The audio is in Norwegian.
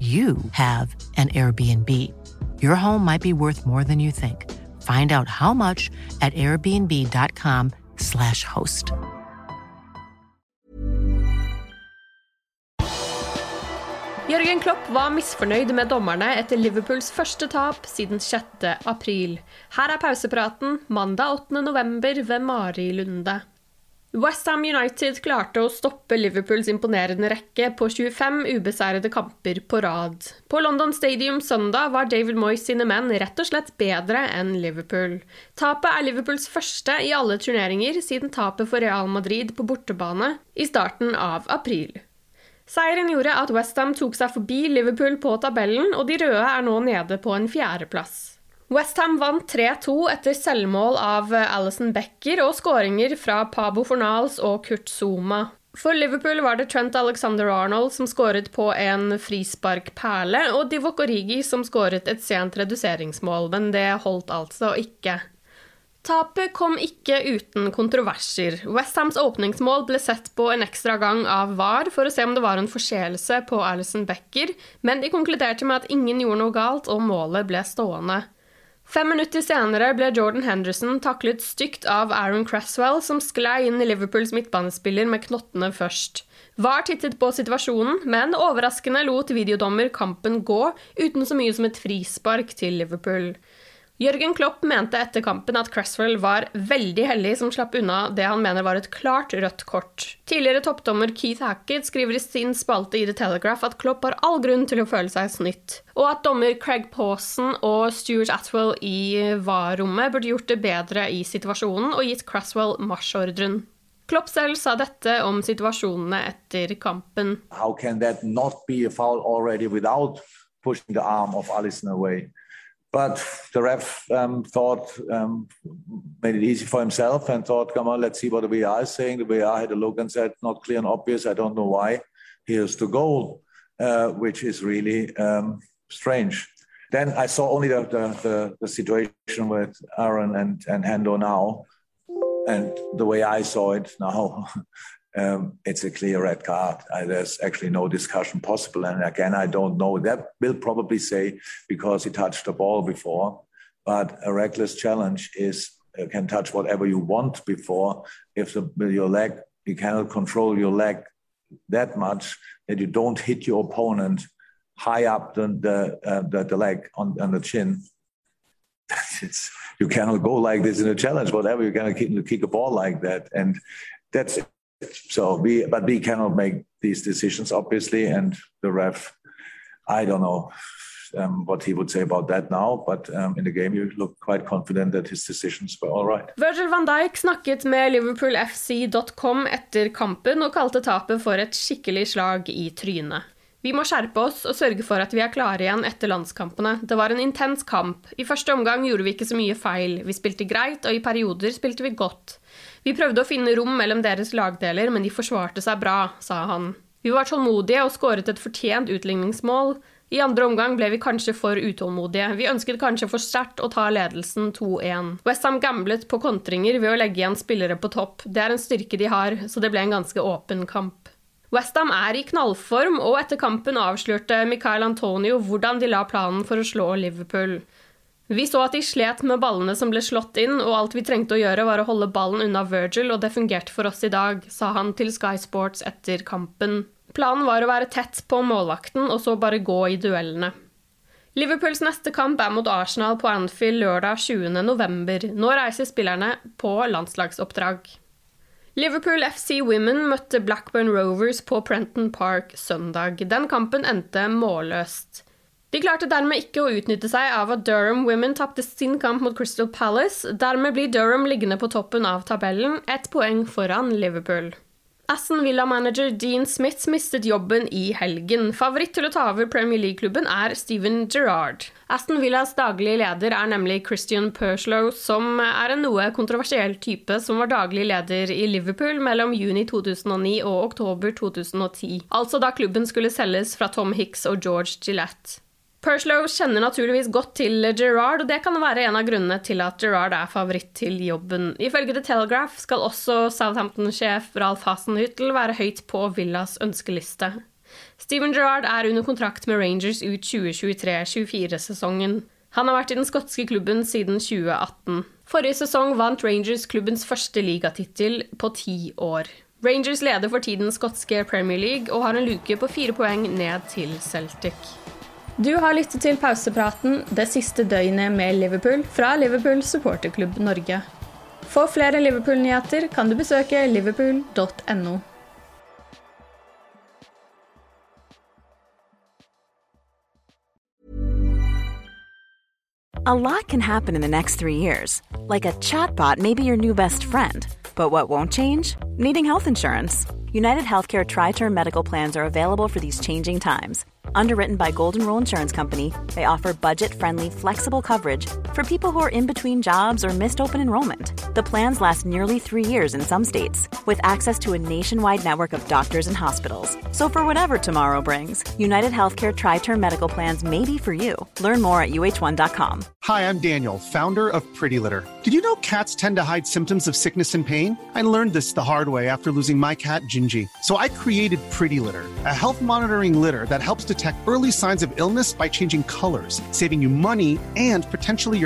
you have an Airbnb. Your home might be worth more than you think. Find out how much at airbnb.com/slash host. Jørgen Klopp var misfornøyd med dommerne etter Liverpools første tap siden 6. april. Her er pausepraten mandag 8. november ved Mari Lunde. Westham United klarte å stoppe Liverpools imponerende rekke på 25 ubeseirede kamper på rad. På London Stadium søndag var David Moyes sine menn rett og slett bedre enn Liverpool. Tapet er Liverpools første i alle turneringer siden tapet for Real Madrid på bortebane i starten av april. Seieren gjorde at Westham tok seg forbi Liverpool på tabellen, og de røde er nå nede på en fjerdeplass. Westham vant 3-2 etter selvmål av Alison Becker og skåringer fra Pabo Fornals og Kurt Zuma. For Liverpool var det Trent Alexander-Arnold som skåret på en frisparkperle, og Divok Origi som skåret et sent reduseringsmål, men det holdt altså ikke. Tapet kom ikke uten kontroverser. Westhams åpningsmål ble sett på en ekstra gang av VAR for å se om det var en forseelse på Alison Becker, men de konkluderte med at ingen gjorde noe galt, og målet ble stående. Fem minutter senere ble Jordan Henderson taklet stygt av Aaron Cresswell, som sklei inn i Liverpools midtbanespiller med knottene først. VAR tittet på situasjonen, men overraskende lot videodommer kampen gå uten så mye som et frispark til Liverpool. Jørgen Klopp mente etter kampen at Cresswell var veldig heldig som slapp unna det han mener var et klart rødt kort. Tidligere toppdommer Keith Hackett skriver i sin spalte i The Telegraph at Klopp har all grunn til å føle seg snytt, og at dommer Craig Pawson og Stuart Atwell i VAR-rommet burde gjort det bedre i situasjonen og gitt Cresswell marsjordren. Klopp selv sa dette om situasjonene etter kampen. How can that not be a foul already without pushing the arm of Alisson away? But the ref um, thought, um, made it easy for himself and thought, come on, let's see what the VAR is saying. The VAR had a look and said, not clear and obvious. I don't know why. Here's the goal, uh, which is really um, strange. Then I saw only the, the, the, the situation with Aaron and, and Hendo now. And the way I saw it now, um, it's a clear red card. Uh, there's actually no discussion possible. And again, I don't know. That will probably say because he touched the ball before, but a reckless challenge is you can touch whatever you want before. If the, your leg, you cannot control your leg that much that you don't hit your opponent high up the the, uh, the, the leg on, on the chin. You cannot go like this in a challenge, whatever. You cannot kick, kick a ball like that, and that's so we, but we cannot make these decisions, obviously. And the ref, I don't know um, what he would say about that now, but um, in the game you look quite confident that his decisions were all right. Virgil van Dijk snakket med liverpoolfc.com etter kampen og kalte tapet for et skikkelig slag i trynet. Vi må skjerpe oss og sørge for at vi er klare igjen etter landskampene. Det var en intens kamp. I første omgang gjorde vi ikke så mye feil. Vi spilte greit, og i perioder spilte vi godt. Vi prøvde å finne rom mellom deres lagdeler, men de forsvarte seg bra, sa han. Vi var tålmodige og skåret et fortjent utligningsmål, I andre omgang ble vi kanskje for utålmodige. Vi ønsket kanskje for sterkt å ta ledelsen 2-1. Westham gamblet på kontringer ved å legge igjen spillere på topp. Det er en styrke de har, så det ble en ganske åpen kamp. Westham er i knallform, og etter kampen avslørte Michael Antonio hvordan de la planen for å slå Liverpool. Vi så at de slet med ballene som ble slått inn, og alt vi trengte å gjøre, var å holde ballen unna Virgil, og det fungerte for oss i dag, sa han til Sky Sports etter kampen. Planen var å være tett på målvakten og så bare gå i duellene. Liverpools neste kamp er mot Arsenal på Anfield lørdag 20.11. Nå reiser spillerne på landslagsoppdrag. Liverpool FC Women møtte Blackburn Rovers på Prenton Park søndag. Den kampen endte målløst. De klarte dermed ikke å utnytte seg av at Durham Women tapte sin kamp mot Crystal Palace. Dermed blir Durham liggende på toppen av tabellen, ett poeng foran Liverpool. Aston Villa-manager Dean Smith mistet jobben i helgen. Favoritt til å ta over Premier League-klubben er Steven Gerrard. Aston Villas daglig leder er nemlig Christian Perslow, som er en noe kontroversiell type som var daglig leder i Liverpool mellom juni 2009 og oktober 2010, altså da klubben skulle selges fra Tom Hicks og George Gillette. Perslow kjenner naturligvis godt til Gerrard, og det kan være en av grunnene til at Gerrard er favoritt til jobben. Ifølge The Telegraph skal også Southampton-sjef Ralf Hasenhüttel være høyt på Villas ønskeliste. Steven Gerrard er under kontrakt med Rangers ut 2023-24-sesongen. Han har vært i den skotske klubben siden 2018. Forrige sesong vant Rangers klubbens første ligatittel på ti år. Rangers leder for tiden skotske Premier League og har en luke på fire poeng ned til Celtic. Du har lyttet til pausepraten det siste døgnet med Liverpool fra Liverpool supporterklubb Norge. For flere Liverpool-nyheter kan du besøke liverpool.no. A lot can happen in the next three years. Like a chatbot may be your new best friend. But what won't change? Needing health insurance. United Healthcare Tri Term Medical Plans are available for these changing times Underwritten by Golden Rule Insurance Company, they offer budget-friendly, flexible coverage for people who are in between jobs or missed open enrollment. The plans last nearly three years in some states, with access to a nationwide network of doctors and hospitals. So for whatever tomorrow brings, United Healthcare Tri-Term Medical Plans may be for you. Learn more at uh1.com. Hi, I'm Daniel, founder of Pretty Litter. Did you know cats tend to hide symptoms of sickness and pain? I learned this the hard way after losing my cat, Gingy. So I created Pretty Litter, a health monitoring litter that helps detect early signs of illness by changing colors, saving you money and potentially